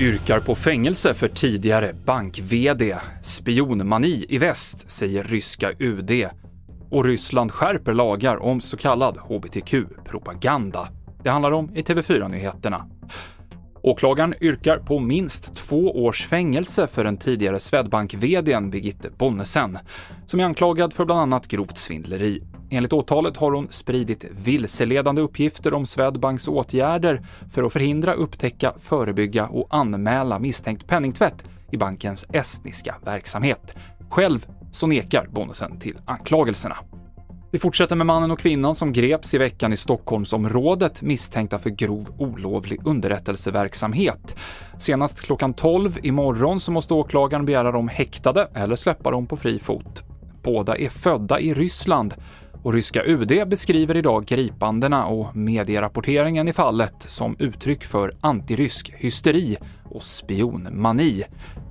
Yrkar på fängelse för tidigare bank-VD. Spionmani i väst, säger ryska UD. Och Ryssland skärper lagar om så kallad hbtq-propaganda. Det handlar om i TV4-nyheterna. Åklagaren yrkar på minst två års fängelse för den tidigare Swedbank-VDn Birgitte Bonnesen, som är anklagad för bland annat grovt svindleri. Enligt åtalet har hon spridit vilseledande uppgifter om Swedbanks åtgärder för att förhindra, upptäcka, förebygga och anmäla misstänkt penningtvätt i bankens estniska verksamhet. Själv så nekar Bonnesen till anklagelserna. Vi fortsätter med mannen och kvinnan som greps i veckan i Stockholmsområdet misstänkta för grov olovlig underrättelseverksamhet. Senast klockan 12 imorgon så måste åklagaren begära dem häktade eller släppa dem på fri fot. Båda är födda i Ryssland och ryska UD beskriver idag gripandena och medierapporteringen i fallet som uttryck för antirysk hysteri och spionmani.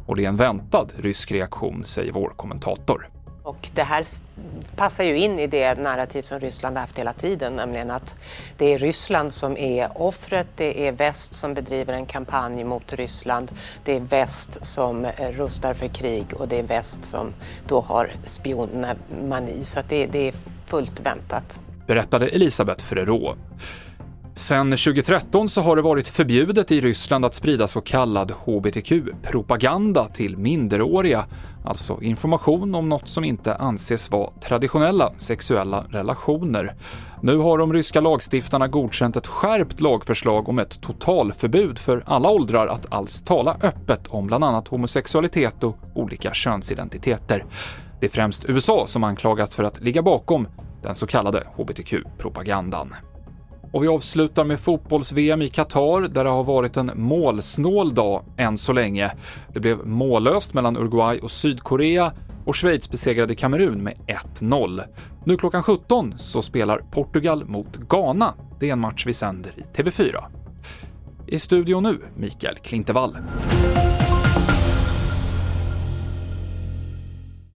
Och det är en väntad rysk reaktion, säger vår kommentator. Och det här passar ju in i det narrativ som Ryssland har haft hela tiden, nämligen att det är Ryssland som är offret, det är väst som bedriver en kampanj mot Ryssland, det är väst som eh, rustar för krig och det är väst som då har spionmani. Så att det, det är fullt väntat. Berättade Elisabeth Frerot. Sen 2013 så har det varit förbjudet i Ryssland att sprida så kallad hbtq-propaganda till minderåriga, alltså information om något som inte anses vara traditionella sexuella relationer. Nu har de ryska lagstiftarna godkänt ett skärpt lagförslag om ett totalförbud för alla åldrar att alls tala öppet om bland annat homosexualitet och olika könsidentiteter. Det är främst USA som anklagas för att ligga bakom den så kallade hbtq-propagandan. Och vi avslutar med fotbolls-VM i Qatar där det har varit en målsnål dag än så länge. Det blev mållöst mellan Uruguay och Sydkorea och Schweiz besegrade Kamerun med 1-0. Nu klockan 17 så spelar Portugal mot Ghana. Det är en match vi sänder i TV4. I studion nu, Mikael Klintevall.